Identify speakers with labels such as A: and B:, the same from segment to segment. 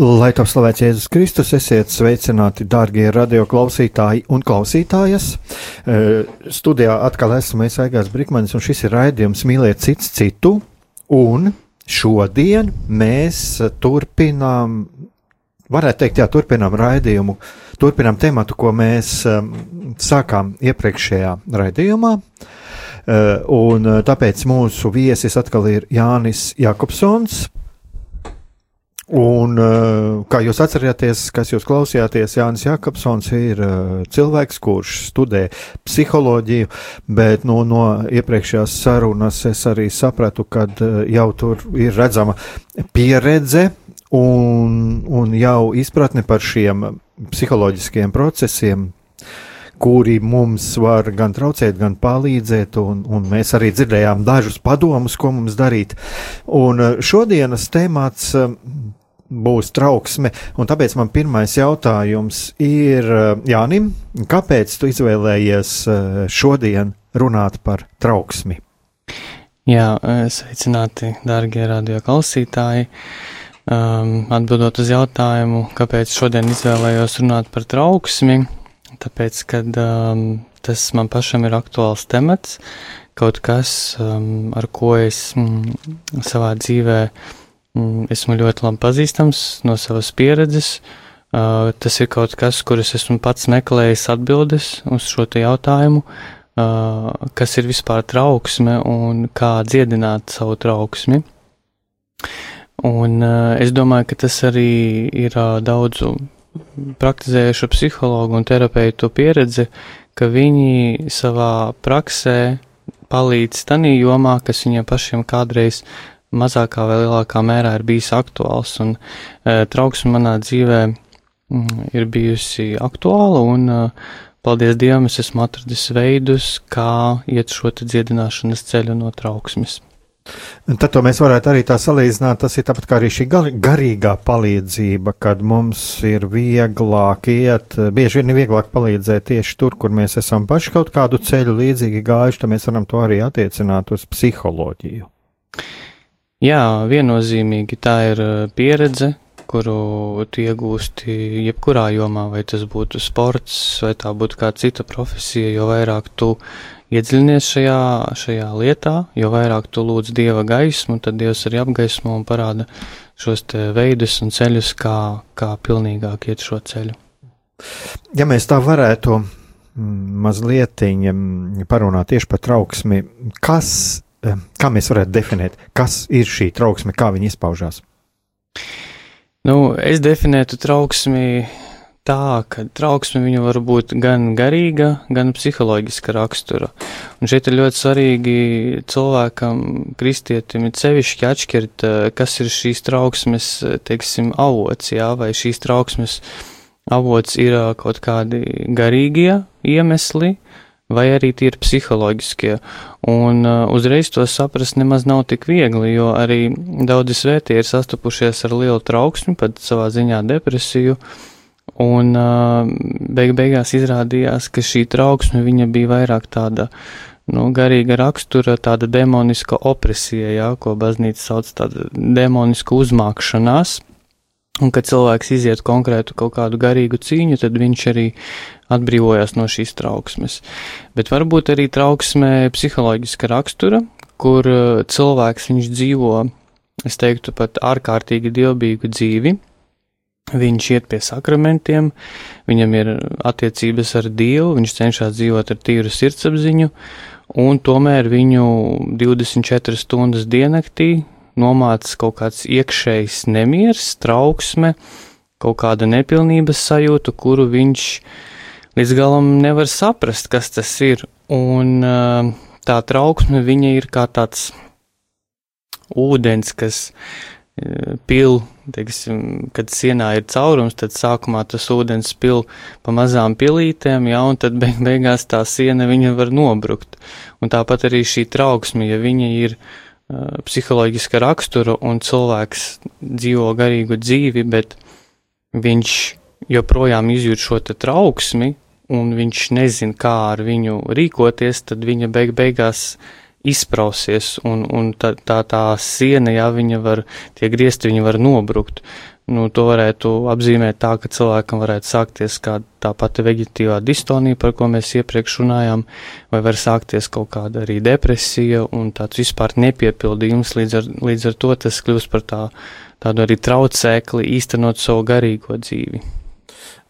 A: Lai top slavēts Jēzus Kristus, esiet sveicināti, darbie radioklausītāji un klausītājas. Eh, studijā atkal esmu es Aigās Brikmanis, un šis ir raidījums Mīliet cits citu. Un šodien mēs turpinām, varētu teikt, jā, turpinām raidījumu, turpinām tematu, ko mēs um, sākām iepriekšējā raidījumā. Uh, un tāpēc mūsu viesis atkal ir Jānis Jakobsons, Un, eh, kā jūs atcerieties, kas jūs klausījāties, Jānis Jakobsons ir eh, cilvēks, kurš studē psiholoģiju, bet nu, no iepriekšējās sarunas es arī sapratu, ka eh, jau tur ir redzama pieredze un, un jau izpratne par šiem psiholoģiskiem procesiem, kuri mums var gan traucēt, gan palīdzēt, un, un mēs arī dzirdējām dažus padomus, ko mums darīt. Un šodienas temats būs trauksme. Un tāpēc man pirmais jautājums ir eh, Jānim, kāpēc tu izvēlējies eh, šodien runāt par trauksmi?
B: Jā, eh, sveicināti, dārgie radioklausītāji. Um, atbildot uz jautājumu, kāpēc šodien izvēlējos runāt par trauksmi, tāpēc, ka um, tas man pašam ir aktuāls temats, kaut kas, um, ar ko es mm, savā dzīvē Mm, esmu ļoti labi pazīstams no savas pieredzes. Uh, tas ir kaut kas, kur es esmu pats meklējis atbildes uz šo jautājumu, uh, kas ir vispār trauksme un kā dziedināt savu trauksmi. Un uh, es domāju, ka tas arī ir daudzu praktizējušu psihologu un terapeitu pieredze, ka viņi savā praksē palīdz tanī jomā, kas viņiem pašiem kādreiz mazākā vai lielākā mērā ir bijis aktuāls, un e, trauksme manā dzīvē mm, ir bijusi aktuāla, un e, paldies Dievam, es esmu atradis veidus, kā iet šo dziedināšanas ceļu no trauksmes.
A: Tad mēs varētu arī tā salīdzināt, tas ir tāpat kā arī šī garīgā palīdzība, kad mums ir vieglāk iet, bieži vien ir vieglāk palīdzēt tieši tur, kur mēs esam paši kaut kādu ceļu līdzīgi gājuši, tad mēs varam to arī attiecināt uz psiholoģiju.
B: Jā, viennozīmīgi tā ir uh, pieredze, kuru tu iegūsti jebkurā jomā, vai tas būtu sports, vai tā būtu kāda cita profesija, jo vairāk tu iedziļinies šajā, šajā lietā, jo vairāk tu lūdz Dieva gaismu, tad Dievs arī apgaismo un parāda šos veidus un ceļus, kā, kā pilnīgāk iet šo ceļu.
A: Ja mēs tā varētu mm, mazliet mm, parunāt tieši par trauksmi, kas kā mēs varētu definēt, kas ir šī trauksme, kā viņa izpaužās?
B: Nu, es definētu trauksmi tā, ka trauksme viņa var būt gan garīga, gan psiholoģiska rakstura. Un šeit ir ļoti svarīgi cilvēkam, kristietim, ir sevišķi atšķirt, eh, kas ir šīs trauksmes, teiksim, avots, jā, vai šīs trauksmes avots ir eh, kaut kādi garīgie iemesli, vai arī tie ir psiholoģiskie. Un uh, uzreiz to saprast nemaz nav tik viegli, jo arī daudzi svētie ir sastapušies ar lielu trauksmi, pat savā ziņā depresiju. Un uh, beig beigās izrādījās, ka šī trauksme viņa bija vairāk tāda nu, garīga rakstura, tāda demoniska opresija, jā, ko baznīca sauc tāda demoniska uzmākšanās. Un, kad cilvēks iziet konkrētu kaut kādu garīgu cīņu, tad viņš arī atbrīvojās no šīs trauksmes. Bet varbūt arī trauksme psiholoģiska rakstura, kur uh, cilvēks viņš dzīvo es teiktu pat ārkārtīgi dievbijīgu dzīvi. Viņš iet pie sakramentiem, viņam ir attiecības ar Dievu, viņš cenšas dzīvot ar tīru sirdsapziņu, un tomēr viņu 24 stundas diennaktī nomāca kaut kāds iekšējs nemieris, trauksme, kaut kāda nepilnības sajūta, kuru viņš līdz galam nevar saprast, kas tas ir. Un tā trauksme viņa ir kā tāds ūdens, kas pil, teiksim, kad sienā ir caurums, tad sākumā tas ūdens pil pa mazām pilītēm, jā, un tad beig beigās tā siena viņa var nobrukt. Un tāpat arī šī trauksme, ja viņa ir uh, psiholoģiska rakstura un cilvēks dzīvo garīgu dzīvi, bet viņš joprojām izjūt šo trauksmi, un viņš nezin, kā ar viņu rīkoties, tad viņa beig beigās izprausies, un, un tā, tā, tā siena, ja viņa var, tie griezti viņa var nobrukt. Nu, to varētu apzīmēt tā, ka cilvēkam varētu sākties kā tā pati veģetīvā distonija, par ko mēs iepriekš runājām, vai var sākties kaut kāda arī depresija un tāds vispār nepiepildījums, līdz ar, līdz ar to tas kļūst par tā, tādu arī traucēkli īstenot savu garīgo dzīvi.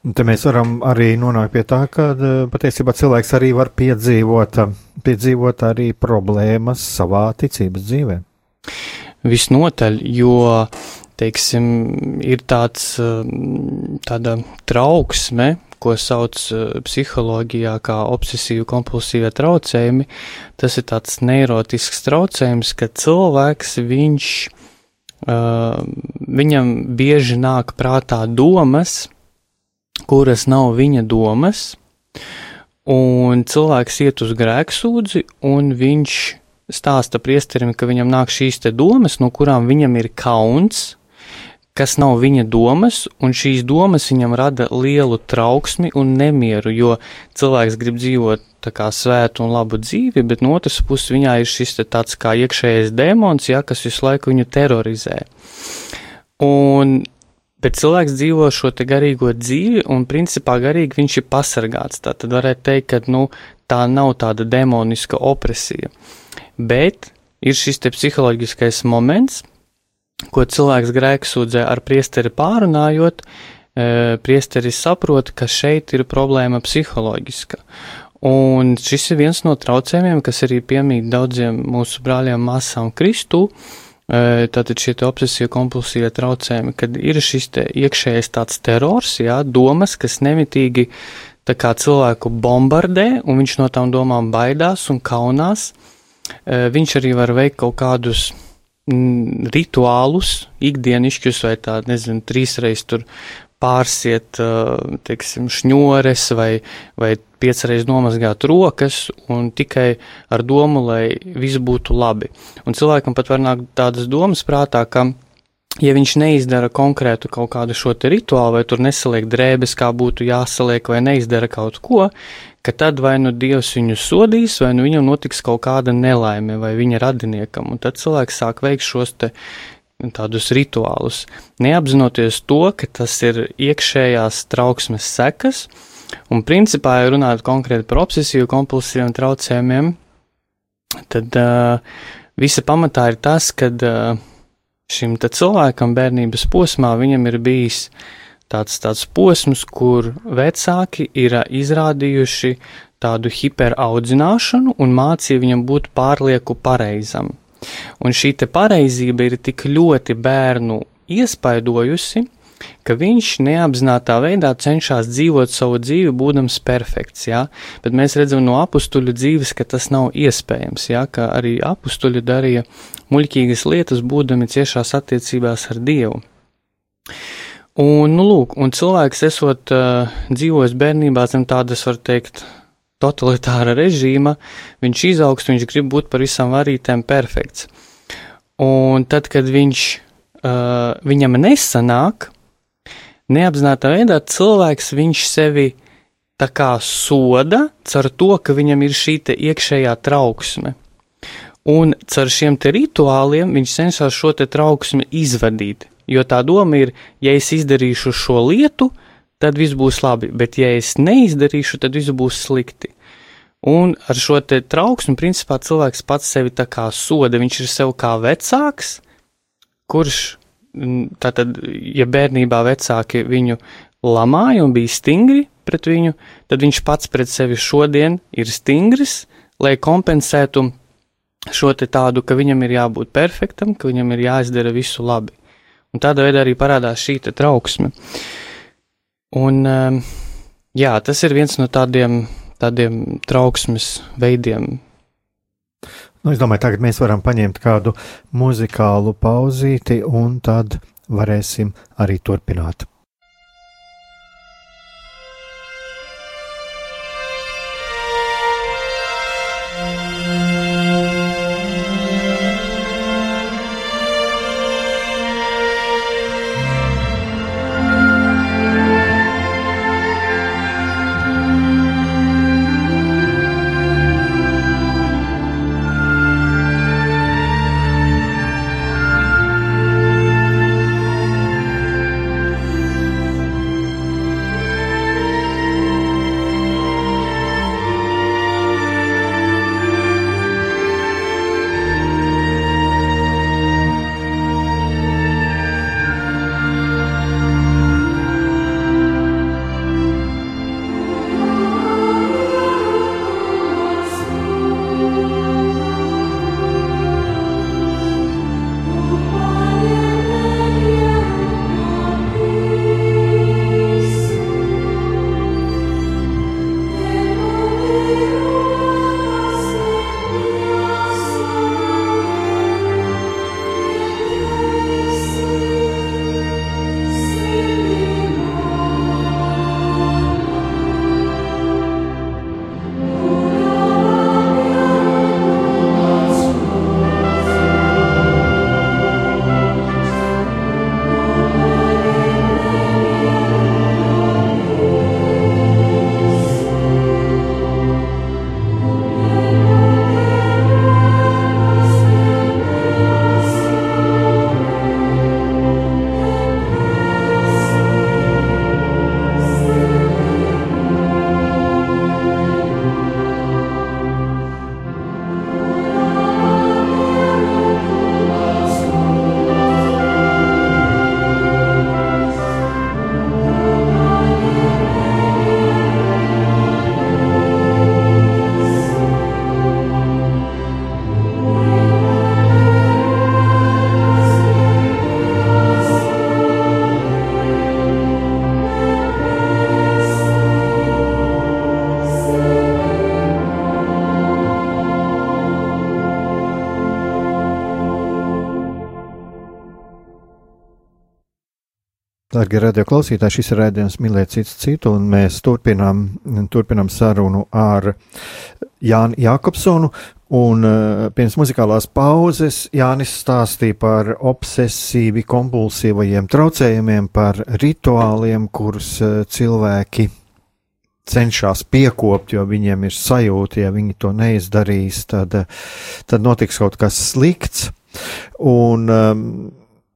A: Te mēs varam arī nonākt pie tā, ka e, patiesībā cilvēks arī var piedzīvot, e, piedzīvot arī problēmas savā ticības dzīvē.
B: Visnotaļ, jo, teiksim, ir tāds, e, tāda trauksme, ko sauc psiholoģijā kā obsesīvu kompulsīvie traucējumi. Tas ir tāds neirotisks traucējums, ka cilvēks, viņš, viņam bieži nāk prātā domas, kuras nav viņa domas, un cilvēks iet uz grēksūdzi, un viņš stāsta priesterim, ka viņam nāk šīs te domas, no kurām viņam ir kauns, kas nav viņa domas, un šīs domas viņam rada lielu trauksmi un nemieru, jo cilvēks grib dzīvot tā kā svētu un labu dzīvi, bet no otras puses viņā ir šis tāds kā iekšējais demons, ja, kas visu laiku viņu terorizē. Un Bet cilvēks dzīvo šo garīgo dzīvi, un principā garīgi viņš ir pasargāts. Tā tad varētu teikt, ka nu, tā nav tāda demoniska opresija. Bet ir šis psiholoģiskais moments, ko cilvēks grēksūdzē ar priesteri pārunājot, e, priesteris saprot, ka šeit ir problēma psiholoģiska. Un šis ir viens no traucējumiem, kas arī piemīt daudziem mūsu brāļiem māsām Kristu, tātad šie obsesija kompulsija traucējumi, kad ir šis te iekšējais tāds terors, jā, domas, kas nemitīgi tā kā cilvēku bombardē, un viņš no tām domām baidās un kaunās. Viņš arī var veikt kaut kādus rituālus, ikdienišķus vai tādu, nezinu, trīsreiz tur pārsiet, teiksim, šņores vai, vai piecreiz nomazgāt rokas un tikai ar domu, lai viss būtu labi. Un cilvēkam pat var nākt tādas domas prātā, ka ja viņš neizdara konkrētu kaut kādu šo rituālu, vai tur nesaliek drēbes, kā būtu jāsaliek, vai neizdara kaut ko, ka tad vai nu Dievs viņu sodīs, vai nu viņam notiks kaut kāda nelaime, vai viņa radiniekam, un tad cilvēks sāk veikt šos te tādus rituālus, neapzinoties to, ka tas ir iekšējās trauksmes sekas, Un principā, ja runājot konkrēti par obsesīvu kompulsīviem traucējumiem, tad uh, visa pamatā ir tas, ka uh, šim cilvēkam bērnības posmā viņam ir bijis tāds, tāds posms, kur vecāki ir izrādījuši tādu hiperaudzināšanu un mācīja viņam būt pārlieku pareizam. Un šī pareizība ir tik ļoti bērnu iespaidojusi, ka viņš neapzinātā veidā cenšas dzīvot savu dzīvi, būdams perfekts, jā, bet mēs redzam no apstuļu dzīves, ka tas nav iespējams, jā, ka arī apstuļi darīja muļķīgas lietas, būdami ciešās attiecībās ar Dievu. Un, nu, lūk, un cilvēks esot uh, dzīvojis bērnībā zem tādas, var teikt, totalitāra režīma, viņš izaugst, viņš grib būt par visam varītēm perfekts. Un tad, kad viņš, uh, viņam nesanāk, neapzinātā veidā cilvēks viņš sevi tā kā soda caur to, ka viņam ir šī iekšējā trauksme. Un caur šiem rituāliem viņš cenšas šo trauksmi izvadīt, jo tā doma ir, ja es izdarīšu šo lietu, tad viss būs labi, bet ja es neizdarīšu, tad viss būs slikti. Un ar šo te trauksmi, principā, cilvēks pats sevi tā kā soda, viņš ir sev kā vecāks, kurš, tātad, ja bērnībā vecāki viņu lamāja un bija stingri pret viņu, tad viņš pats pret sevi šodien ir stingrs, lai kompensētu šo te tādu, ka viņam ir jābūt perfektam, ka viņam ir jāizdara visu labi. Un tādā veidā arī parādās šī trauksme. Un, um, jā, tas ir viens no tādiem, tādiem trauksmes veidiem.
A: Nu, es domāju, tagad mēs varam paņemt kādu muzikālu pauzīti, un tad varēsim arī turpināt. Darbie radioklausītāji, šis ir raidījums Mīlēt citu citu, un mēs turpinām, turpinām sarunu ar Jānu Jākopsonu. Un uh, pirms muzikālās pauzes Jānis stāstīja par obsesīvi kompulsīvajiem traucējumiem, par rituāliem, kurus uh, cilvēki cenšas piekopt, jo viņiem ir sajūta, ja viņi to neizdarīs, tad, tad notiks kaut kas slikts. Un, um,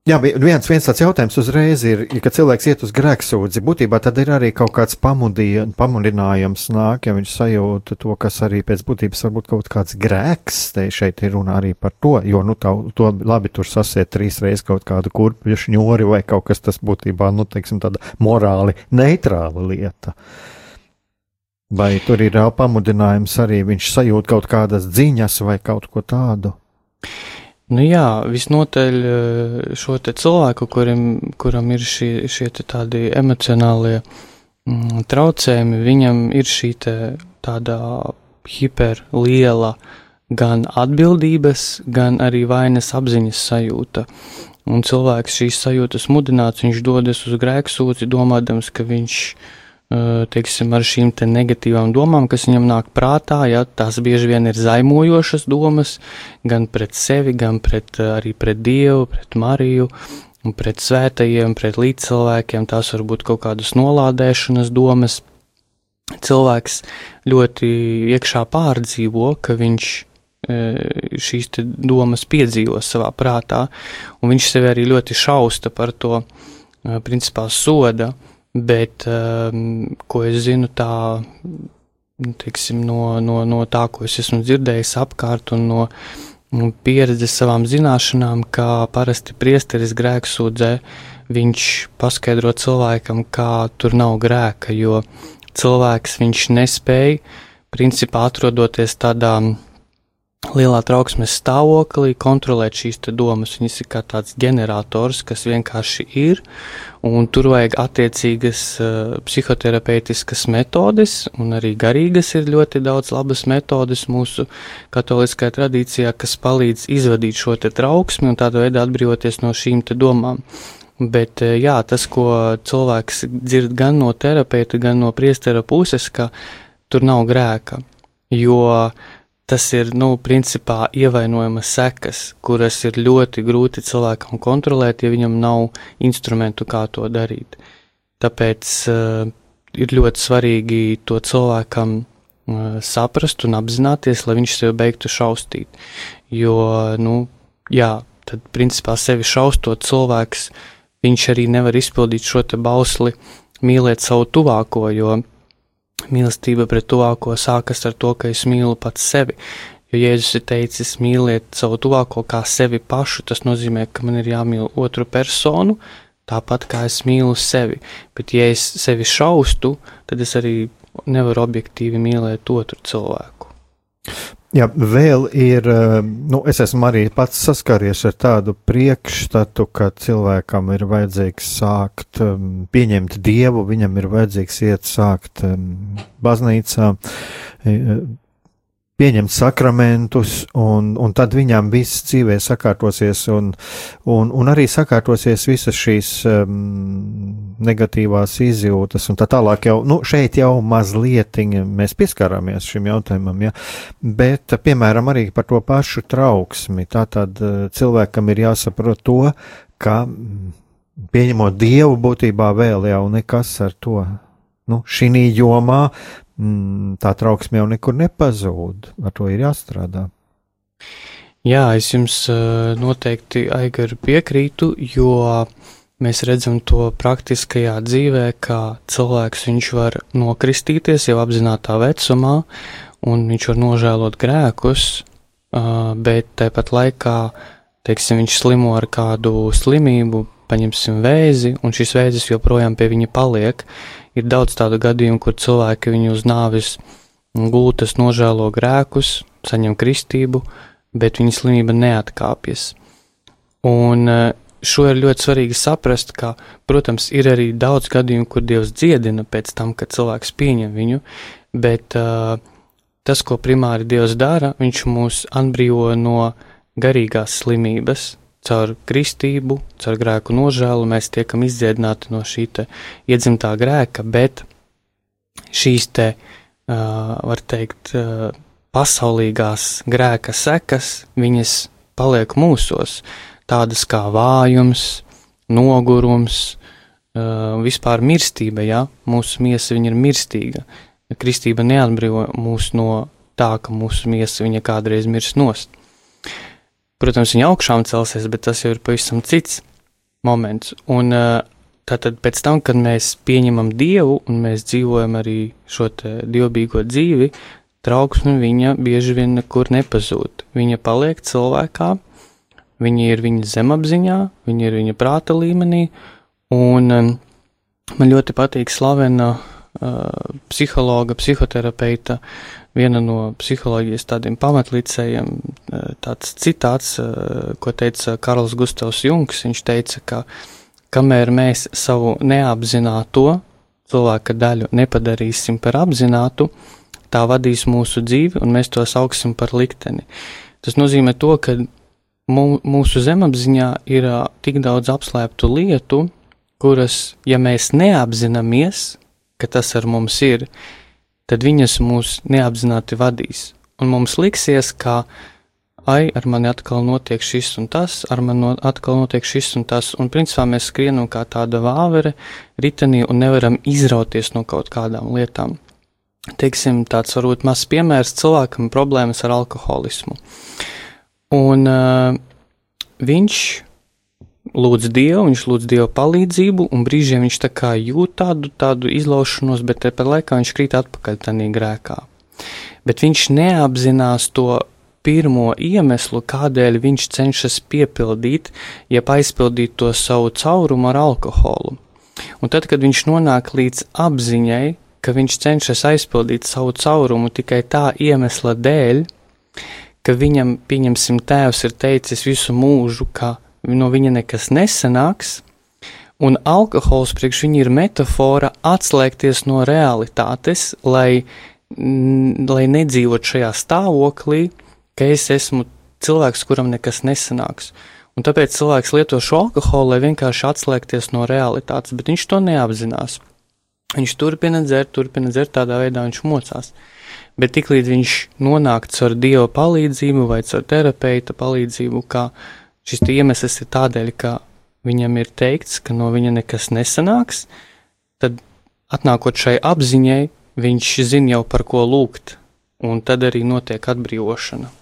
A: Jā, viens, viens tāds jautājums uzreiz ir, ja, kad cilvēks iet uz grēksūdzi, būtībā tad ir arī kaut kāds pamudinājums nāk, ja viņš sajūta to, kas arī pēc būtības varbūt kaut kāds grēks, te šeit ir runa arī par to, jo, nu, tā, to labi tur sasiet trīs reizes kaut kādu kurpju šņori vai kaut kas tas būtībā, nu, teiksim, tāda morāli neitrāla lieta. Vai tur ir pamudinājums arī viņš sajūt kaut kādas dziņas vai kaut ko tādu?
B: Nu jā, visnotaļ eh, šo cilvēku, kurim, kuram ir šie, šie tādi emocionālie mm, traucējumi, viņam ir šī tāda hiperliela gan atbildības, gan arī vainas apziņas sajūta. Un cilvēks šīs sajūtas mudināts, viņš dodas uz grēksūci, domādams, ka viņš ir teiksim, ar šīm te negatīvām domām, kas viņam nāk prātā, ja tās bieži vien ir zaimojošas domas, gan pret sevi, gan pret, arī pret Dievu, pret Mariju, pret svētajiem, pret līdzcilvēkiem, tās var būt kaut kādas nolādēšanas domas. Cilvēks ļoti iekšā pārdzīvo, ka viņš šīs domas piedzīvo savā prātā, un viņš sevi arī ļoti šausta par to, principā soda, uh, Bet, um, ko es zinu, tā, teiksim, no, no, no tā, ko es esmu dzirdējis apkārt un no, pieredzi savām zināšanām, kā parasti priesteris grēksūdzē, viņš paskaidro cilvēkam, kā tur nav grēka, jo cilvēks viņš nespēja, principā atrodoties tādā lielā trauksmes stāvoklī, kontrolēt šīs domas. Viņas ir kā tāds ģenerators, kas vienkārši ir, un tur vajag attiecīgas uh, psihoterapeitiskas metodes, un arī garīgas ir ļoti daudz labas metodes mūsu katoliskajā tradīcijā, kas palīdz izvadīt šo trauksmi un tādā veidā atbrīvoties no šīm domām. Bet jā, tas, ko cilvēks dzird gan no terapeita, gan no priestera puses, ka tur nav grēka, jo tas ir, nu, principā ievainojamas sekas, kuras ir ļoti grūti cilvēkam kontrolēt, ja viņam nav instrumentu, kā to darīt. Tāpēc uh, ir ļoti svarīgi to cilvēkam uh, saprast un apzināties, lai viņš sev beigtu šaustīt. Jo, nu, jā, tad, principā, sevi šaustot cilvēks, uh, viņš arī nevar izpildīt šo te bausli mīlēt savu tuvāko, jo mīlestība pret tuvāko sākas ar to, ka es mīlu pats sevi. Jo Jēzus ir teicis, mīliet savu tuvāko kā sevi pašu, tas nozīmē, ka man ir jāmīl otru personu, tāpat kā es mīlu sevi. Bet, ja es sevi šaustu, tad es arī nevaru objektīvi mīlēt otru cilvēku.
A: Jā, vēl ir, eh, nu, es esmu arī pats saskaries ar tādu priekšstatu, ka cilvēkam ir vajadzīgs sākt um, pieņemt dievu, viņam ir vajadzīgs iet sākt um, baznīcā, pieņemt sakramentus, un, un tad viņam viss dzīvē sakārtosies, un, un, un arī sakārtosies visas šīs um, negatīvās izjūtas, un tā tālāk jau, nu, šeit jau mazliet mēs pieskārāmies šim jautājumam, ja, bet, piemēram, arī par to pašu trauksmi, tā tad uh, cilvēkam ir jāsaprot to, ka mm, pieņemot dievu būtībā vēl jau nekas ar to. Nu, šī jomā mm, tā trauksme jau nekur nepazūd. Ar to ir jāstrādā.
B: Jā, es jums uh, noteikti Aigar piekrītu, jo mēs redzam to praktiskajā dzīvē, kā cilvēks viņš var nokristīties jau apzinātā vecumā, un viņš var nožēlot grēkus, uh, bet tāpat laikā, teiksim, viņš slimo ar kādu slimību, paņemsim vēzi, un šis vēzis joprojām pie viņa paliek, Ir daudz tādu gadījumu, kur cilvēki viņu uz nāvis gultas nožēlo grēkus, saņem kristību, bet viņa slimība neatkāpjas. Un eh, šo ir ļoti svarīgi saprast, ka, protams, ir arī daudz gadījumu, kur Dievs dziedina pēc tam, kad cilvēks pieņem viņu, bet uh, tas, ko primāri Dievs dara, viņš mūs atbrīvo no garīgās slimības, caur kristību, caur grēku nožēlu mēs tiekam izdziedināti no šī iedzimtā grēka, bet šīs te, uh, var teikt, uh, pasaulīgās grēka sekas, viņas paliek mūsos, tādas kā vājums, nogurums, uh, vispār mirstība, ja mūsu miesa ir mirstīga. Kristība neatbrīvo mūs no tā, ka mūsu miesa viņa kādreiz mirs nost. Protams, viņa augšām celsies, bet tas jau ir pavisam cits moments. Un tātad pēc tam, kad mēs pieņemam Dievu un mēs dzīvojam arī šo dievbijīgo dzīvi, trauksme viņa bieži vien nekur nepazūd. Viņa paliek cilvēkā, viņa ir viņa zemapziņā, viņa ir viņa prāta līmenī, un man ļoti patīk slavena uh, psihologa, psihoterapeita viena no psiholoģijas tādiem pamatlicējiem, eh, tāds citāts, eh, ko teica Karls Gustavs Junks. Viņš teica, ka kamēr mēs savu neapzināto cilvēka daļu nepadarīsim par apzinātu, tā vadīs mūsu dzīvi un mēs to sauksim par likteni. Tas nozīmē to, ka mūsu zemapziņā ir tik daudz apslēptu lietu, kuras, ja mēs neapzināmies, ka tas ar mums ir, tad viņas mūs neapzināti vadīs. Un mums liksies, ka, ai, ar mani atkal notiek šis un tas, ar mani no, atkal notiek šis un tas, un principā mēs skrienam kā tāda vāvere ritenī un nevaram izrauties no kaut kādām lietām. Teiksim, tāds varbūt mazs piemērs cilvēkam problēmas ar alkoholismu. Un uh, viņš lūdz Dievu, viņš lūdz Dievu palīdzību, un brīžiem viņš tā kā jūt tādu, tādu izlaušanos, bet tāpat laikā viņš krīt atpakaļ tādā grēkā. Bet viņš neapzinās to pirmo iemeslu, kādēļ viņš cenšas piepildīt, jeb aizpildīt to savu caurumu ar alkoholu. Un tad, kad viņš nonāk līdz apziņai, ka viņš cenšas aizpildīt savu caurumu tikai tā iemesla dēļ, ka viņam, pieņemsim, tēvs ir teicis visu mūžu, ka no viņa nekas nesanāks, un alkohols priekš viņa ir metafora atslēgties no realitātes, lai, lai nedzīvot šajā stāvoklī, ka es esmu cilvēks, kuram nekas nesanāks. Un tāpēc cilvēks lieto šo alkoholu, lai vienkārši atslēgties no realitātes, bet viņš to neapzinās. Viņš turpina dzert, turpina dzert, tādā veidā viņš mocās. Bet tiklīdz viņš nonāk caur dieva palīdzību vai caur terapeita palīdzību, ka šis iemesls ir tādēļ, ka viņam ir teikts, ka no viņa nekas nesanāks, tad atnākot šai apziņai, viņš zina jau par ko lūgt, un tad arī notiek atbrīvošana.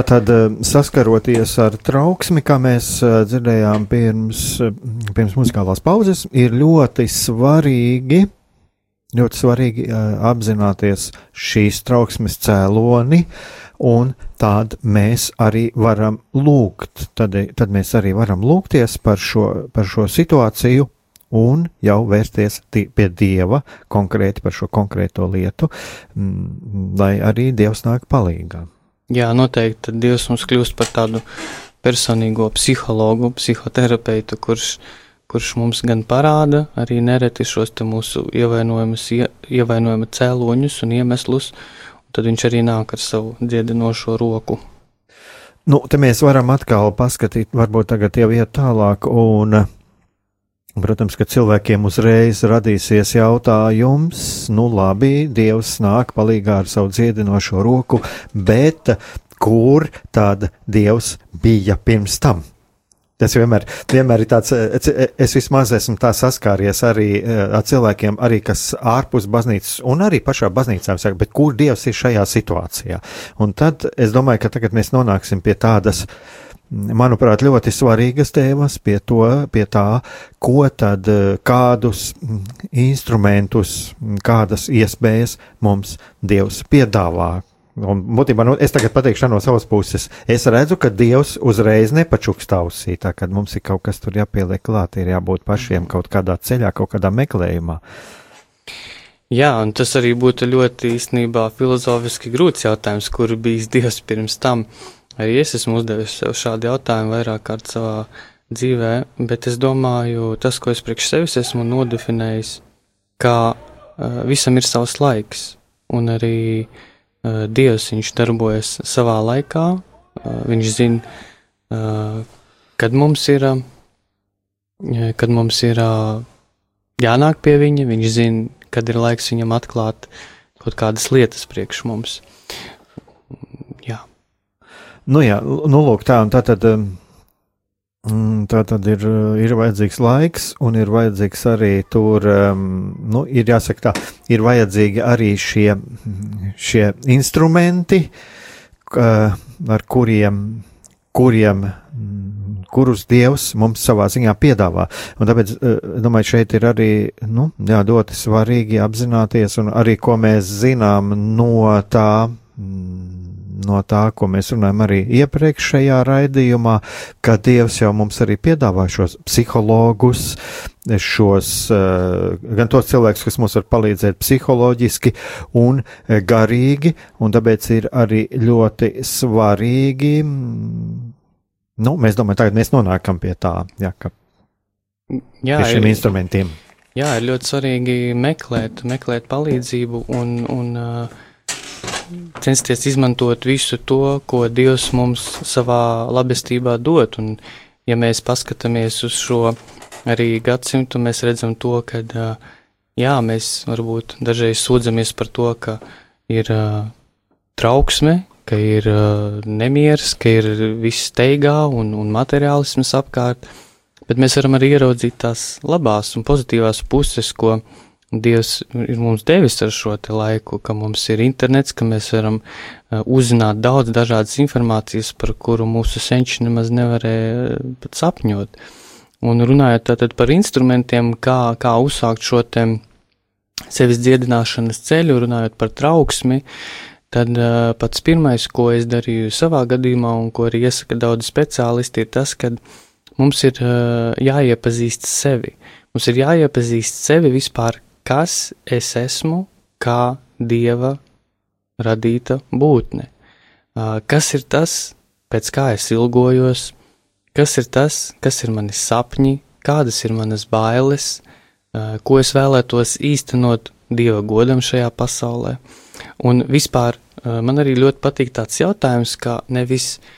A: Tātad, eh, saskaroties ar trauksmi, kā mēs eh, dzirdējām pirms, eh, pirms muzikālās pauzes, ir ļoti svarīgi, ļoti svarīgi apzināties šīs trauksmes cēloni, un tad mēs arī varam lūgt, tad, tad mēs arī varam lūgties par šo, par šo situāciju un jau vērsties pie Dieva konkrēti par šo konkrēto lietu, mm, lai arī Dievs nāk palīgā.
B: Jā, noteikti tad Dievs mums kļūst par tādu personīgo psihologu, psihoterapeitu, kurš, kurš mums gan parāda arī nereti šos mūsu ievainojuma cēloņus un iemeslus, un tad viņš arī nāk ar savu dziedinošo roku.
A: Nu, te mēs varam atkal paskatīt, varbūt tagad jau iet tālāk un Protams, ka cilvēkiem uzreiz radīsies jautājums, nu labi, Dievs nāk palīgā ar savu dziedinošo roku, bet kur tad Dievs bija pirms tam? Tas vienmēr, vienmēr ir tāds, es vismaz esmu tā saskāries arī eh, ar cilvēkiem, arī kas ārpus baznīcas un arī pašā baznīcā saka, bet kur Dievs ir šajā situācijā? Un tad es domāju, ka tagad mēs nonāksim pie tādas uh, manuprāt, ļoti svarīgas tēmas pie, to, pie tā, ko tad, kādus instrumentus, kādas iespējas mums Dievs piedāvā. Un, būtībā, nu, es tagad pateikšu no savas puses. Es redzu, ka Dievs uzreiz nepačukstā ausī, tā kad mums ir kaut kas tur jāpieliek klāt, ir jābūt pašiem kaut kādā ceļā, kaut kādā meklējumā.
B: Jā, un tas arī būtu ļoti īstenībā filozofiski grūts jautājums, kur bijis Dievs pirms tam. Uh, Arī es esmu uzdevis sev šādu jautājumu vairāk kārt savā dzīvē, bet es domāju, tas, ko es priekš sevis esmu nodefinējis, ka uh, visam ir savs laiks, un arī uh, Dievs viņš darbojas savā laikā, uh, viņš zina, uh, kad mums ir, uh, kad mums ir uh, jānāk pie viņa, viņš zina, kad ir laiks viņam atklāt kaut kādas lietas priekš mums.
A: Nu, jā, nu, lūk, tā, tā tad, mm, tā tad ir, ir vajadzīgs laiks, un ir vajadzīgs arī tur, nu, ir jāsaka tā, ir vajadzīgi arī šie, šie instrumenti, ar kuriem, kuriem kurus Dievs mums savā ziņā piedāvā. Un tāpēc, domāju, šeit ir arī, nu, jā, ļoti svarīgi apzināties, un arī, ko mēs zinām no tā, no tā, ko mēs runājam arī iepriekšējā raidījumā, ka Dievs jau mums arī piedāvā šos psihologus, šos gan tos cilvēkus, kas mums var palīdzēt psiholoģiski un garīgi, un tāpēc ir arī ļoti svarīgi. Nu, mēs domājam, tagad mēs nonākam pie tā, jā, ka jā, pie šiem ir, instrumentiem.
B: Jā, ir ļoti svarīgi meklēt, meklēt palīdzību un, un uh, censties izmantot visu to, ko Dievs mums savā labestībā dod. Un, ja mēs paskatāmies uz šo arī gadsimtu, mēs redzam to, ka, jā, mēs varbūt dažreiz sūdzamies par to, ka ir trauksme, ka ir nemieris, ka ir viss steigā un, un materiālisms apkārt bet mēs varam arī ieraudzīt tās labās un pozitīvās puses, ko Dievs ir mums devis ar šo laiku, ka mums ir internets, ka mēs varam uh, uzzināt daudz dažādas informācijas, par kuru mūsu senči nemaz nevarēja pat sapņot. Un runājot tātad par instrumentiem, kā, kā uzsākt šo te sevis dziedināšanas ceļu, runājot par trauksmi, tad uh, pats pirmais, ko es darīju savā gadījumā un ko arī iesaka daudzi speciālisti, ir tas, ka mums ir uh, jāiepazīst sevi. Mums ir jāiepazīst sevi vispār, kas es esmu, kā dieva radīta būtne. Uh, kas ir tas, pēc kā es ilgojos, kas ir tas, kas ir mani sapņi, kādas ir manas bailes, uh, ko es vēlētos īstenot dieva godam šajā pasaulē. Un vispār uh, man arī ļoti patīk tāds jautājums, kā nevis uh,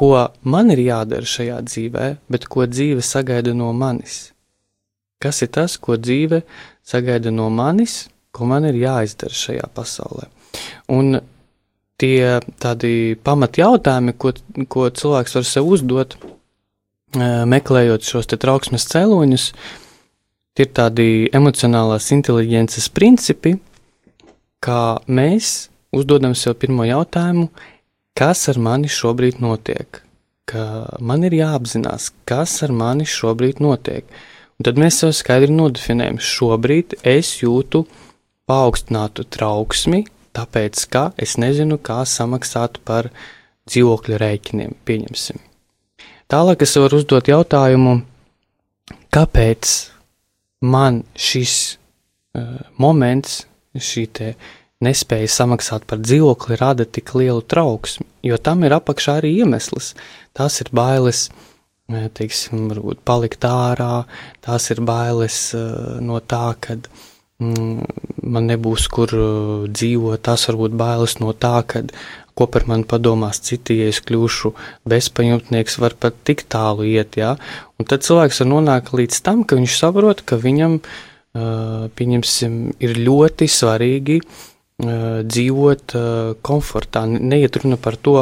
B: ko man ir jādara šajā dzīvē, bet ko dzīve sagaida no manis. Kas ir tas, ko dzīve sagaida no manis, ko man ir jāizdara šajā pasaulē? Un tie tādi pamat jautājumi, ko, ko cilvēks var sev uzdot, meklējot šos trauksmes cēloņus, ir tādi emocionālās inteliģences principi, kā mēs uzdodam sev pirmo jautājumu, kas ar mani šobrīd notiek, ka man ir jāapzinās, kas ar mani šobrīd notiek. Un tad mēs sev skaidri nodefinējam, šobrīd es jūtu paaugstinātu trauksmi, tāpēc, ka es nezinu, kā samaksāt par dzīvokļu rēķiniem, pieņemsim. Tālāk es varu uzdot jautājumu, kāpēc man šis uh, moments, šī te uh, nespēja samaksāt par dzīvokli rada tik lielu trauksmi, jo tam ir apakšā arī iemesls. Tās ir bailes, eh, teiksim, varbūt palikt ārā, tās ir bailes uh, no tā, ka mm, man nebūs kur uh, dzīvot, tās varbūt bailes no tā, ka ko par mani padomās citi, ja es kļūšu bezpajumtnieks, var pat tik tālu iet, jā. Un tad cilvēks var nonākt līdz tam, ka viņš saprot, ka viņam, uh, pieņemsim, ir ļoti svarīgi uh, dzīvot komfortā. Neiet runa par to,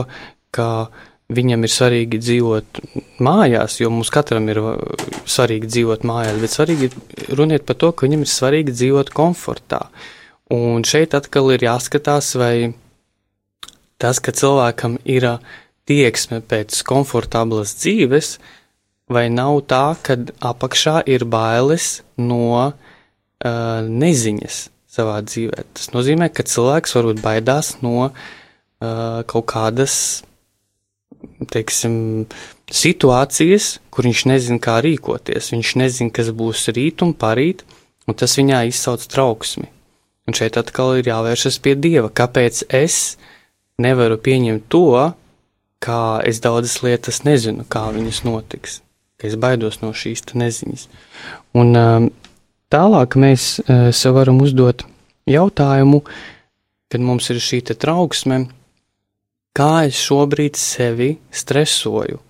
B: ka viņam ir svarīgi dzīvot mājās, jo mums katram ir svarīgi dzīvot mājās, bet svarīgi runiet par to, ka viņam ir svarīgi dzīvot komfortā. Un šeit atkal ir jāskatās, vai tas, ka cilvēkam ir tieksme pēc komfortablas dzīves, vai nav tā, ka apakšā ir bailes no uh, neziņas savā dzīvē. Tas nozīmē, ka cilvēks varbūt baidās no uh, kaut kādas, teiksim, situācijas, kur viņš nezina, kā rīkoties. Viņš nezina, kas būs rīt un parīt, un tas viņā izsauc trauksmi. Un šeit atkal ir jāvēršas pie Dieva. Kāpēc es nevaru pieņemt to, kā es daudzas lietas nezinu, kā viņas notiks, ka es baidos no šīs neziņas. Un um, Tālāk mēs uh, sev varam uzdot jautājumu, kad mums ir šī trauksme, kā es šobrīd sevi stresoju.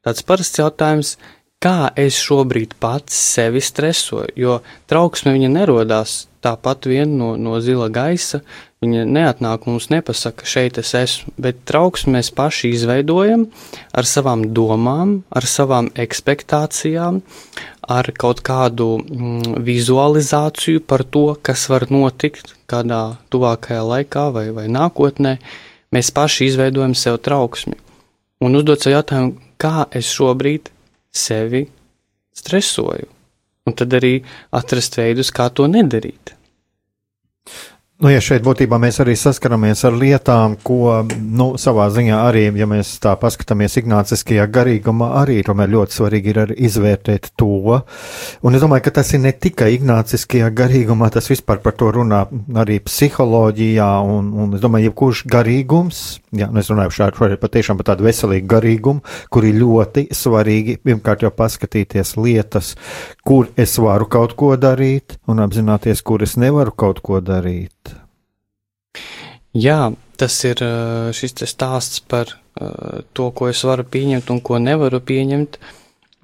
B: Tāds parasts jautājums, kā es šobrīd pats sevi stresoju, jo trauksme viņa nerodās tāpat vien no, no zila gaisa, viņa neatnāk mums nepasaka, šeit es esmu, bet trauksmi mēs paši izveidojam ar savām domām, ar savām ekspektācijām, ar kaut kādu mm, vizualizāciju par to, kas var notikt kādā tuvākajā laikā vai, vai nākotnē, mēs paši izveidojam sev trauksmi. Un uzdot sev jautājumu, kā es šobrīd sevi stresoju, un tad arī atrast veidus, kā to nedarīt.
A: Nu, ja šeit būtībā mēs arī saskaramies ar lietām, ko nu, savā ziņā arī, ja mēs tā paskatāmies ignāciskajā garīgumā, arī tomēr ļoti svarīgi ir izvērtēt to. Un es domāju, ka tas ir ne tikai ignāciskajā garīgumā, tas vispār par to runā arī psiholoģijā, un, un es domāju, jebkurš garīgums, jā, nu es runāju šādi patiešām par tādu veselīgu garīgumu, kur ir ļoti svarīgi pirmkārt jau paskatīties lietas, kur es varu kaut ko darīt, un apzināties, kur es nevaru kaut ko darīt.
B: Jā, tas ir šis stāsts par to, ko es varu pieņemt un ko nevaru pieņemt.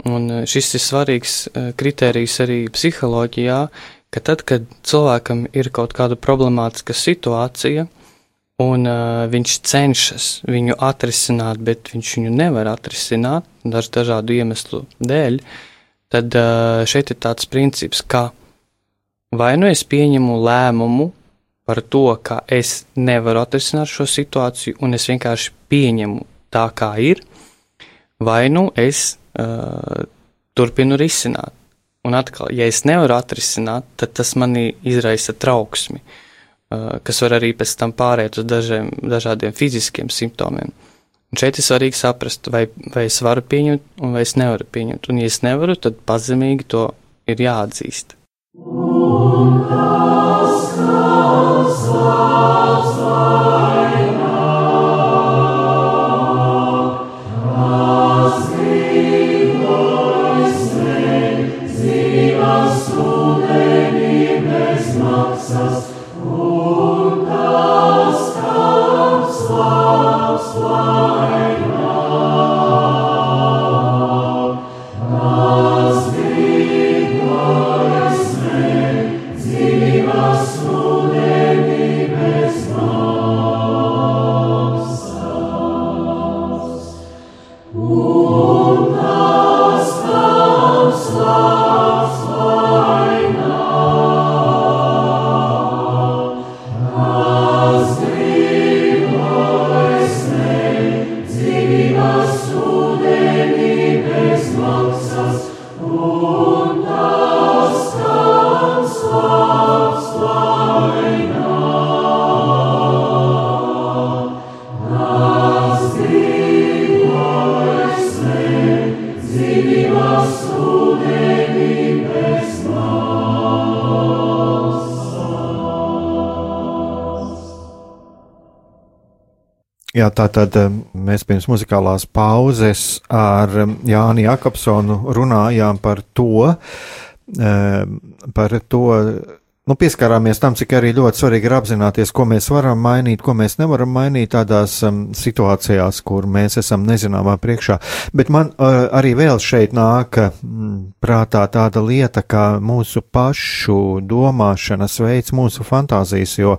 B: Un šis ir svarīgs kriterijs arī psiholoģijā, ka tad, kad cilvēkam ir kaut kāda problemātiska situācija, un uh, viņš cenšas viņu atrisināt, bet viņš viņu nevar atrisināt daž, dažādu iemeslu dēļ, tad uh, šeit ir tāds princips, ka vai nu es pieņemu lēmumu par to, ka es nevaru atrisināt šo situāciju, un es vienkārši pieņemu tā, kā ir, vai nu es uh, turpinu risināt. Un atkal, ja es nevaru atrisināt, tad tas manī izraisa trauksmi, uh, kas var arī pēc tam pāriet uz dažiem, dažādiem fiziskiem simptomiem. Un šeit ir svarīgi saprast, vai, vai es varu pieņemt, un vai es nevaru pieņemt. Un, ja es nevaru, tad pazemīgi to ir jāatzīst. Un tas, kas
A: Jā, tā tad mēs pirms muzikālās pauzes ar Jāni Jakobsonu runājām par to, par to nu, pieskarāmies tam, cik arī ļoti svarīgi ir apzināties, ko mēs varam mainīt, ko mēs nevaram mainīt tādās um, situācijās, kur mēs esam nezināmā priekšā. Bet man uh, arī vēl šeit nāk prātā tāda lieta, kā mūsu pašu domāšanas veids, mūsu fantāzijas, jo,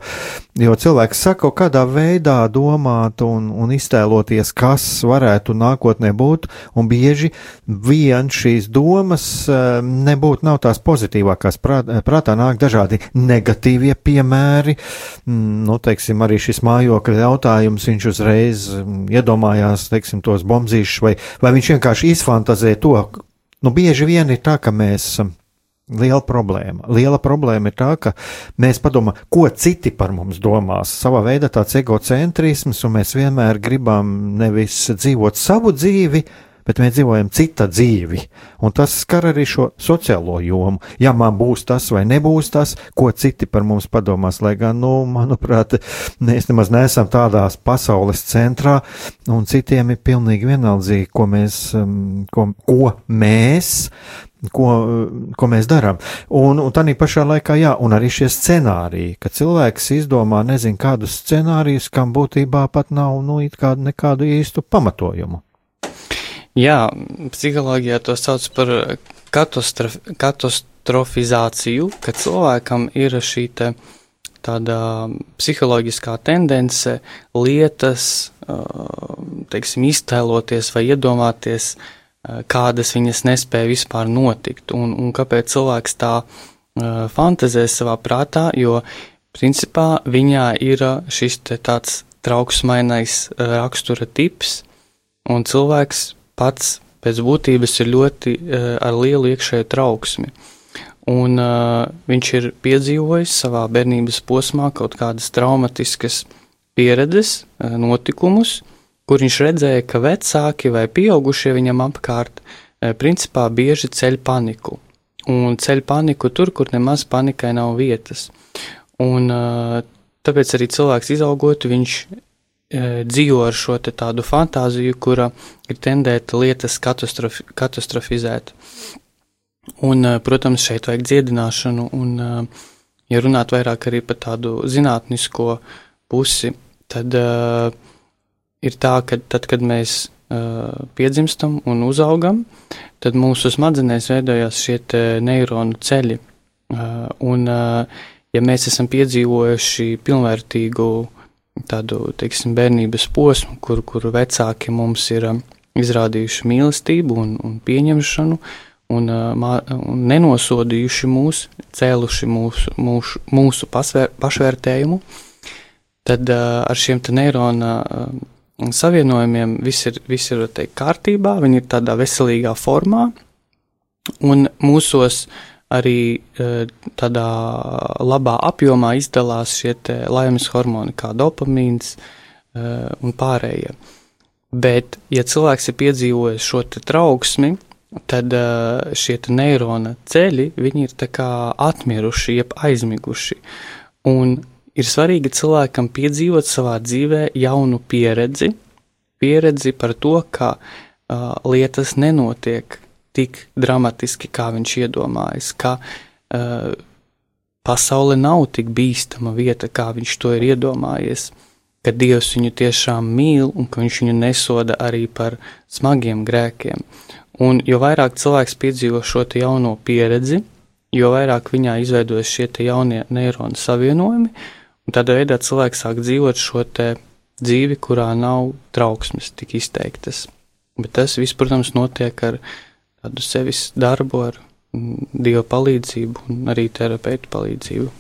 A: jo cilvēks saka, kādā veidā domāt un, un iztēloties, kas varētu nākotnē būt, un bieži vien šīs domas uh, nebūtu nav tās pozitīvākās prāt, prātā nāk dažādi negatīvie piemēri. Mm, nu, teiksim, arī šis mājokļa jautājums, viņš uzreiz mm, iedomājās, teiksim, tos bombzīšus, vai, vai viņš vienkārši izfantazē to. Nu, bieži vien ir tā, ka mēs mm, Liela problēma. Liela problēma ir tā, ka mēs padomājam, ko citi par mums domās. Savā veidā tāds egocentrisms, un mēs vienmēr gribam nevis dzīvot savu dzīvi, bet mēs dzīvojam cita dzīvi, un tas skar arī šo sociālo jomu. Ja man būs tas vai nebūs tas, ko citi par mums padomās, lai gan, nu, manuprāt, mēs nemaz neesam tādās pasaules centrā, un citiem ir pilnīgi vienaldzīgi, ko mēs, um, ko, ko mēs ko, ko mēs darām. Un, un tā pašā laikā, jā, un arī šie scenāriji, ka cilvēks izdomā nezinu kādus scenārijus, kam būtībā pat nav, nu, kādu, nekādu īstu pamatojumu.
B: Jā, psiholoģijā to sauc par katastrof, katastrofizāciju, ka cilvēkam ir šī te, tāda psiholoģiskā tendence lietas, teiksim, iztēloties vai iedomāties, kādas viņas nespēja vispār notikt, un, un kāpēc cilvēks tā fantazē savā prātā, jo principā viņā ir šis te tāds trauksmainais rakstura tips, un cilvēks pats pēc būtības ir ļoti uh, ar lielu iekšēju trauksmi. un uh, viņš ir piedzīvojis savā bērnības posmā kaut kādas traumatiskas pieredzes, uh, notikumus, kur viņš redzēja, ka vecāki vai pieaugušie viņam apkārt uh, principā bieži ceļ paniku. Un ceļ paniku tur, kur nemaz panikai nav vietas. Un uh, tāpēc arī cilvēks izaugot, viņš dzīvo ar šo tādu fantāziju, kura ir tendēta lietas katastrofi, katastrofizēt. Un, protams, šeit vajag dziedināšanu, un, ja runāt vairāk arī par tādu zinātnisko pusi, tad uh, ir tā, ka tad, kad mēs uh, piedzimstam un uzaugam, tad mūsu smadzenēs veidojās šie neironu ceļi. Uh, un, uh, ja mēs esam piedzīvojuši pilnvērtīgu tādu, teiksim, bērnības posmu, kur, kur vecāki mums ir um, izrādījuši mīlestību un, un pieņemšanu, uh, un, un nenosodījuši mūs, cēluši mūsu, mūsu, mūsu pasvēr, pašvērtējumu, tad ar šiem neirona savienojumiem viss ir, viss ir teikt, kārtībā, viņi ir tādā veselīgā formā, un mūsos arī tādā labā apjomā izdalās šie laimes hormoni, kā dopamīns un pārējie. Bet, ja cilvēks ir piedzīvojis šo trauksmi, tad šie neirona ceļi, ir atmiruši, jeb aizmiguši. Un ir svarīgi cilvēkam piedzīvot savā dzīvē jaunu pieredzi, pieredzi par to, ka uh, lietas nenotiek tik dramatiski, kā viņš iedomājas, ka uh, pasaule nav tik bīstama vieta, kā viņš to ir iedomājies, ka Dievs viņu tiešām mīl un ka viņš viņu nesoda arī par smagiem grēkiem. Un jo vairāk cilvēks piedzīvo šo jauno pieredzi, jo vairāk viņā izveidojas šie jaunie neironu savienojumi, un tādā veidā cilvēks sāk dzīvot šo dzīvi, kurā nav trauksmes tik izteiktas. Bet tas viss, protams, notiek ar tādu sevis darbu, ar mm, Dieva palīdzību un arī terapeitu palīdzību.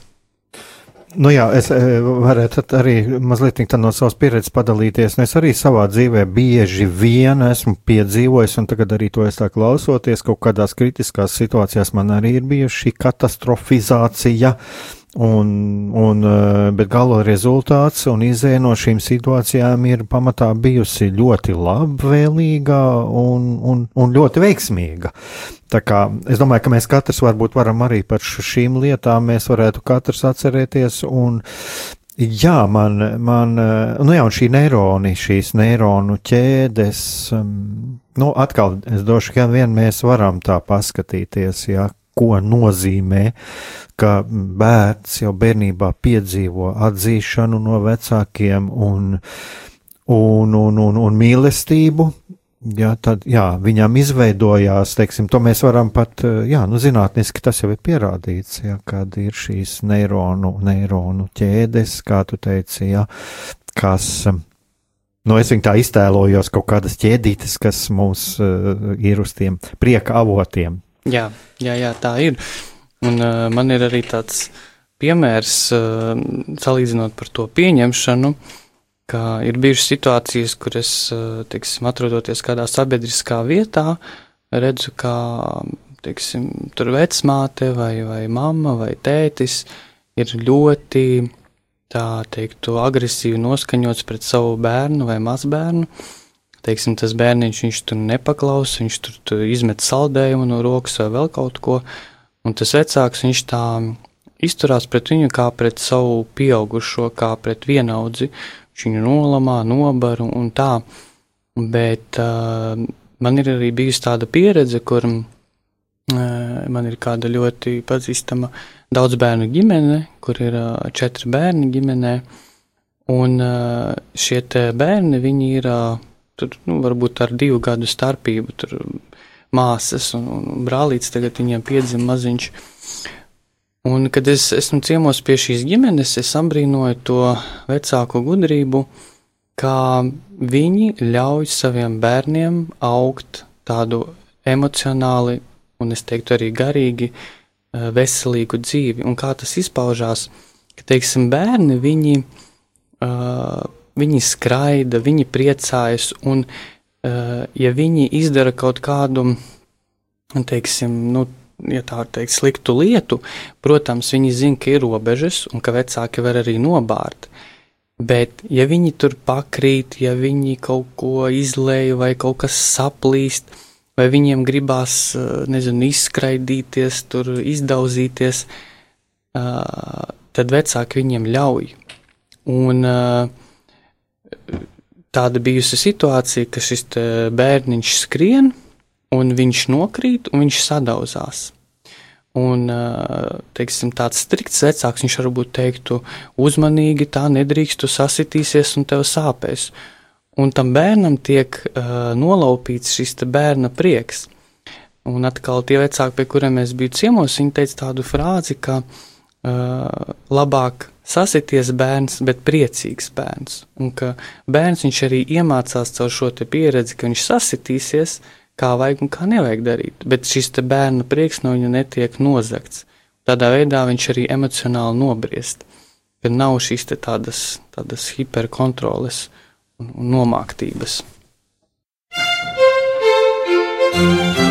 A: Nu jā, es eh, varētu arī mazliet no savas pieredzes padalīties. Es arī savā dzīvē bieži vien esmu piedzīvojis, un tagad arī to es tā klausoties, kaut kādās kritiskās situācijās man arī ir bijusi šī katastrofizācija. Un, un, eh, bet gala rezultāts un izēja no šīm situācijām ir pamatā bijusi ļoti labvēlīga un, un, un ļoti veiksmīga. Tā kā es domāju, ka mēs katrs varbūt varam arī par šīm lietām, mēs varētu katrs atcerēties un Jā, man, man nu jā, šī neironi, šīs neironu ķēdes, um, nu, atkal es došu, ka vien mēs varam tā paskatīties, jā, ko nozīmē, ka bērns jau bērnībā piedzīvo atzīšanu no vecākiem un, un, un, un, un mīlestību, Jā, tad jā, viņam izveidojās, teiksim, to mēs varam pat, jā, nu, zinātniski tas jau ir pierādīts, jā, kad ir šīs neironu, neironu ķēdes, kā tu teici, jā, kas, nu, es viņu tā iztēlojos, kaut kādas ķēdītes, kas mums uh, ir uz tiem prieka avotiem.
B: Jā, jā, jā, tā ir. Un uh, man ir arī tāds piemērs, uh, salīdzinot par to pieņemšanu, uh, ka ir bijušas situācijas, kur es, eh, teiksim, atrodoties kādā sabiedriskā vietā, redzu, kā, teiksim, tur vecmāte vai, vai mamma vai tētis ir ļoti, tā teiktu, agresīvi noskaņots pret savu bērnu vai mazbērnu. Teiksim, tas bērniņš, viņš tur nepaklausa, viņš tur, tur izmet saldējumu no rokas vai vēl kaut ko, un tas vecāks, viņš tā izturās pret viņu kā pret savu pieaugušo, kā pret vienaudzi, viņu nolamā, nobar un tā. Bet uh, man ir arī bijusi tāda pieredze, kur uh, man ir kāda ļoti pazīstama daudz bērnu ģimene, kur ir uh, četri bērni ģimenē. Un šie bērni, viņi ir tur, nu, varbūt ar divu gadu starpību, tur māsas un, un brālītes tagad viņiem piedzima maziņš. Un, kad es esmu ciemos pie šīs ģimenes, es apbrīnoju to vecāko gudrību, kā viņi ļauj saviem bērniem augt tādu emocionāli, un es teiktu arī garīgi, eh, veselīgu dzīvi. Un kā tas izpaužās, ka, teiksim, bērni, viņi, uh, viņi skraida, viņi priecājas, un, uh, ja viņi izdara kaut kādu, teiksim, nu, ja tā var teikt, sliktu lietu, protams, viņi zina, ka ir robežas un ka vecāki var arī nobārt. Bet, ja viņi tur pakrīt, ja viņi kaut ko izlēja vai kaut kas saplīst, vai viņiem gribās, nezinu, izskraidīties, tur izdauzīties, tad vecāki viņiem ļauj. Un tāda bijusi situācija, ka šis bērniņš skrien, un viņš nokrīt, un viņš sadauzās. Un, teiksim, tāds strikts vecāks, viņš varbūt teiktu, uzmanīgi tā nedrīkst, tu sasitīsies un tev sāpēs. Un tam bērnam tiek uh, nolaupīts šis bērna prieks. Un atkal tie vecāki, pie kuriem es biju ciemos, viņi teica tādu frāzi, ka uh, labāk sasities bērns, bet priecīgs bērns. Un ka bērns viņš arī iemācās caur šo pieredzi, ka viņš sasitīsies, kā vajag un kā nevajag darīt. Bet šis bērna prieks no viņa netiek nozagts. Tādā veidā viņš arī emocionāli nobriest, ka nav šīs tādas, tādas hiperkontroles un, un nomāktības. thank you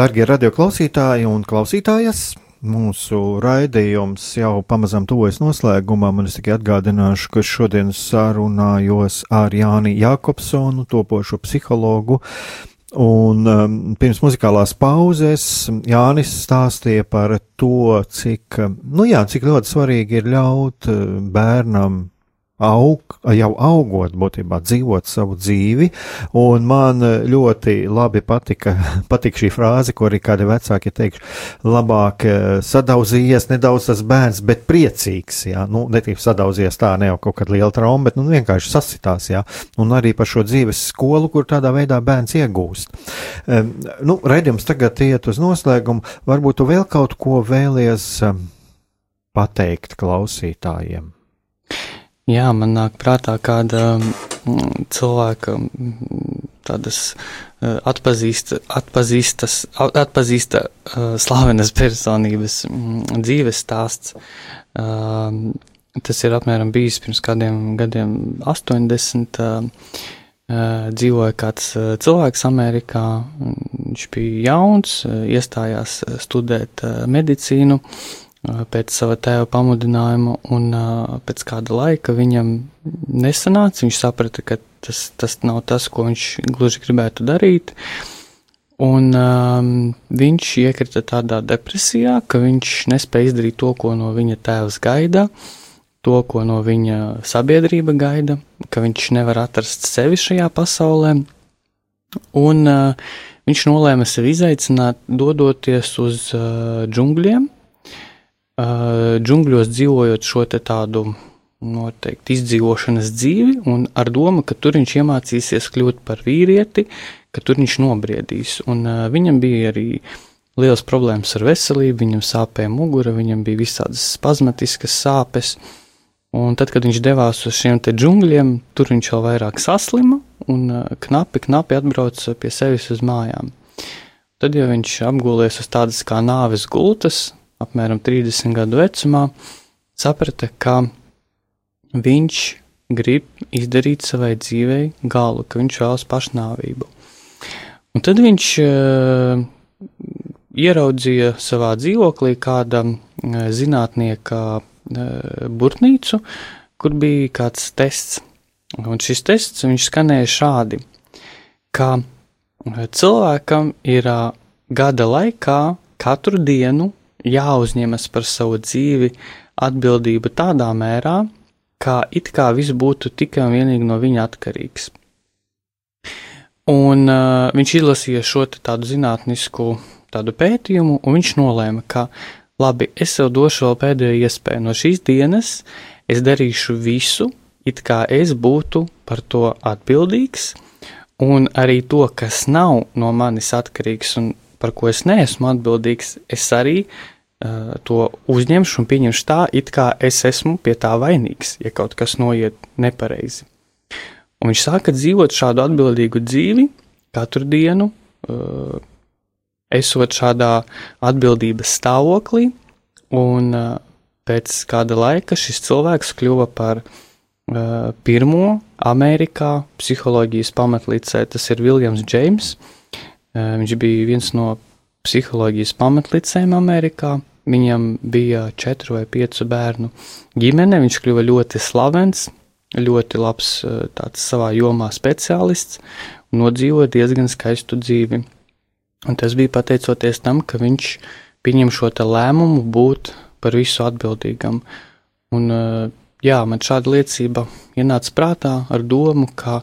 A: Darbie radioklausītāji un klausītājas, mūsu raidījums jau pamazām tuvojas noslēgumam, un es tikai atgādināšu, ka šodien sarunājos ar Jāni Jākopsonu, topošo psihologu. Un um, pirms muzikālās pauzes Jānis stāstīja par to, cik, nu jā, cik ļoti svarīgi ir ļaut uh, bērnam aug, jau augot, būtībā dzīvot savu dzīvi, un man ļoti labi patika, patika šī frāze, ko arī kādi vecāki teikšu, labāk eh, sadauzījies nedaudz tas bērns, bet priecīgs, jā, nu, netīk sadauzījies tā, ne jau kaut kāda liela trauma, bet, nu, vienkārši sasitās, jā, un arī par šo dzīves skolu, kur tādā veidā bērns iegūst. Um, nu, redījums tagad iet uz noslēgumu, varbūt tu vēl kaut ko vēlies um, pateikt klausītājiem.
B: Jā, man nāk prātā kāda mm, cilvēka mm, tādas eh, atpazīsta, atpazīstas, atpazīsta uh, slavenas personības mm, dzīves stāsts. Uh, tas ir apmēram bijis pirms kādiem gadiem 80. Uh, dzīvoja kāds cilvēks Amerikā, viņš bija jauns, iestājās studēt medicīnu, pēc sava tēva pamudinājuma, un pēc kāda laika viņam nesanāca. Viņš saprata, ka tas, tas nav tas, ko viņš gluži gribētu darīt. Un um, viņš iekrita tādā depresijā, ka viņš nespēja izdarīt to, ko no viņa tēvs gaida. to, ko no viņa sabiedrība gaida, ka viņš nevar atrast sevi šajā pasaulē. Un uh, viņš nolēma sevi izaicināt, dodoties uz uh, džungļiem, džungļos dzīvojot šo tādu noteikti izdzīvošanas dzīvi, un ar domu, ka tur viņš iemācīsies kļūt par vīrieti, ka tur viņš nobriedīs. Un uh, viņam bija arī liels problēmas ar veselību, viņam sāpēja mugura, viņam bija visādas spazmatiskas sāpes. Un tad, kad viņš devās uz šiem te džungļiem, tur viņš vēl vairāk saslima un uh, knapi, knapi atbrauca pie sevis uz mājām. Tad, ja viņš apgūlies uz tādas kā nāves gultas, apmēram 30 gadu vecumā, saprata, ka viņš grib izdarīt savai dzīvei galu, ka viņš vēlas pašnāvību. Un tad viņš uh, ieraudzīja savā dzīvoklī kāda uh, zinātnieka uh, burtnīcu, kur bija kāds tests. Un šis tests viņš skanēja šādi, ka cilvēkam ir uh, gada laikā katru dienu jāuzņemas par savu dzīvi atbildība tādā mērā, kā it kā viss būtu tikai un vienīgi no viņa atkarīgs. Un uh, viņš izlasīja šo tādu zinātnisku tādu pētījumu, un viņš nolēma, ka labi, es sev došu vēl pēdējo iespēju no šīs dienas, es darīšu visu, it kā es būtu par to atbildīgs, un arī to, kas nav no manis atkarīgs un par ko es neesmu atbildīgs, es arī uh, to uzņemšu un pieņemšu tā, it kā es esmu pie tā vainīgs, ja kaut kas noiet nepareizi. Un viņš sāka dzīvot šādu atbildīgu dzīvi katru dienu, uh, esot šādā atbildības stāvoklī, un uh, pēc kāda laika šis cilvēks kļuva par uh, pirmo Amerikā psiholoģijas pamatlicē. Tas ir Viljams Džeims. Uh, viņš bija viens no psiholoģijas pamatlicējiem Amerikā. Viņam bija četru vai piecu bērnu ģimene, viņš kļuva ļoti slavens, ļoti labs tāds savā jomā speciālists un nodzīvoja diezgan skaistu dzīvi. Un tas bija pateicoties tam, ka viņš pieņem šo lēmumu būt par visu atbildīgam. Un, jā, man šāda liecība ienāca prātā ar domu, ka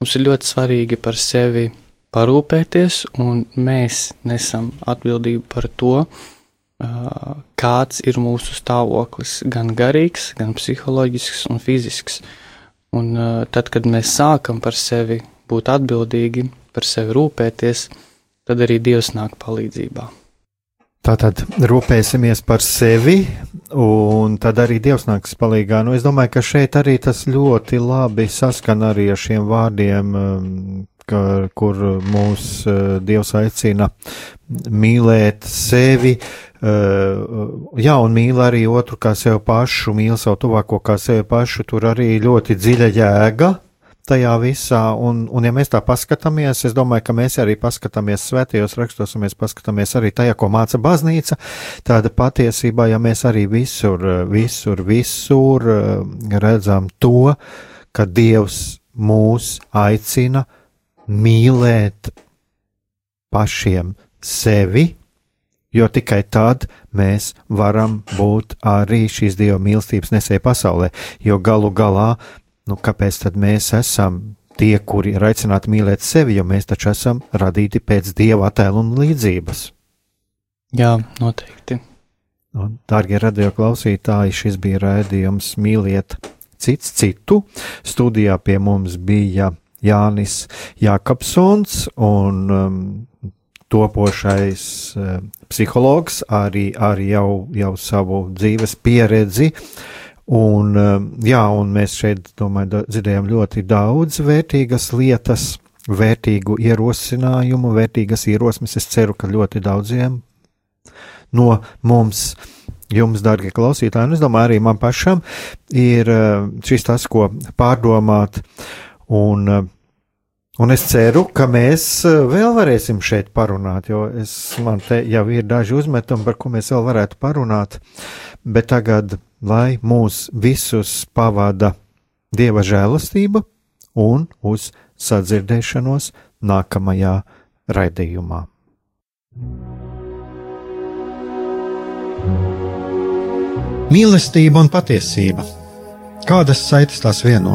B: mums ir ļoti svarīgi par sevi parūpēties, un mēs nesam atbildību par to, kāds ir mūsu stāvoklis, gan garīgs, gan psiholoģisks un fizisks. Un tad, kad mēs sākam par sevi būt atbildīgi, par sevi rūpēties, tad arī Dievs nāk palīdzībā.
A: Tātad rūpēsimies par sevi, un tad arī Dievs nāks palīdzīgā. Nu, es domāju, ka šeit arī tas ļoti labi saskan arī ar šiem vārdiem, ka, kur mūs uh, Dievs aicina mīlēt sevi, uh, jā, un mīl arī otru kā sevi pašu, mīl savu tuvāko kā sevi pašu, tur arī ļoti dziļa jēga tajā visā, un, un ja mēs tā paskatāmies, es domāju, ka mēs arī paskatāmies svētajos rakstos, un mēs paskatāmies arī tajā, ko māca baznīca, tāda patiesībā, ja mēs arī visur, visur, visur redzam to, ka Dievs mūs aicina mīlēt pašiem sevi, jo tikai tad mēs varam būt arī šīs dieva mīlestības nesēji pasaulē, jo galu galā, nu kāpēc tad mēs esam tie, kuri ir aicināti mīlēt sevi, jo mēs taču esam radīti pēc dieva attēlu un līdzības?
B: Jā, noteikti.
A: Un, dārgie radio klausītāji, šis bija raidījums Mīliet cits citu. Studijā pie mums bija Jānis Jākapsons un um, topošais um, psihologs arī ar jau, jau savu dzīves pieredzi. Un, um, jā, un mēs šeit, domāju, dzirdējām ļoti daudz vērtīgas lietas, vērtīgu ierosinājumu, vērtīgas ierosmes. Es ceru, ka ļoti daudziem no mums jums, darbie klausītāji, un es domāju, arī man pašam ir um, šis tas, ko pārdomāt. Un, uh, un es ceru, ka mēs uh, vēl varēsim šeit parunāt, jo es, man te jau ir daži uzmetumi, par ko mēs vēl varētu parunāt. Bet tagad, lai mūs visus pavada dieva žēlastība un uz sadzirdēšanos nākamajā raidījumā.
C: Mīlestība un patiesība
A: Kādas saites tās vieno?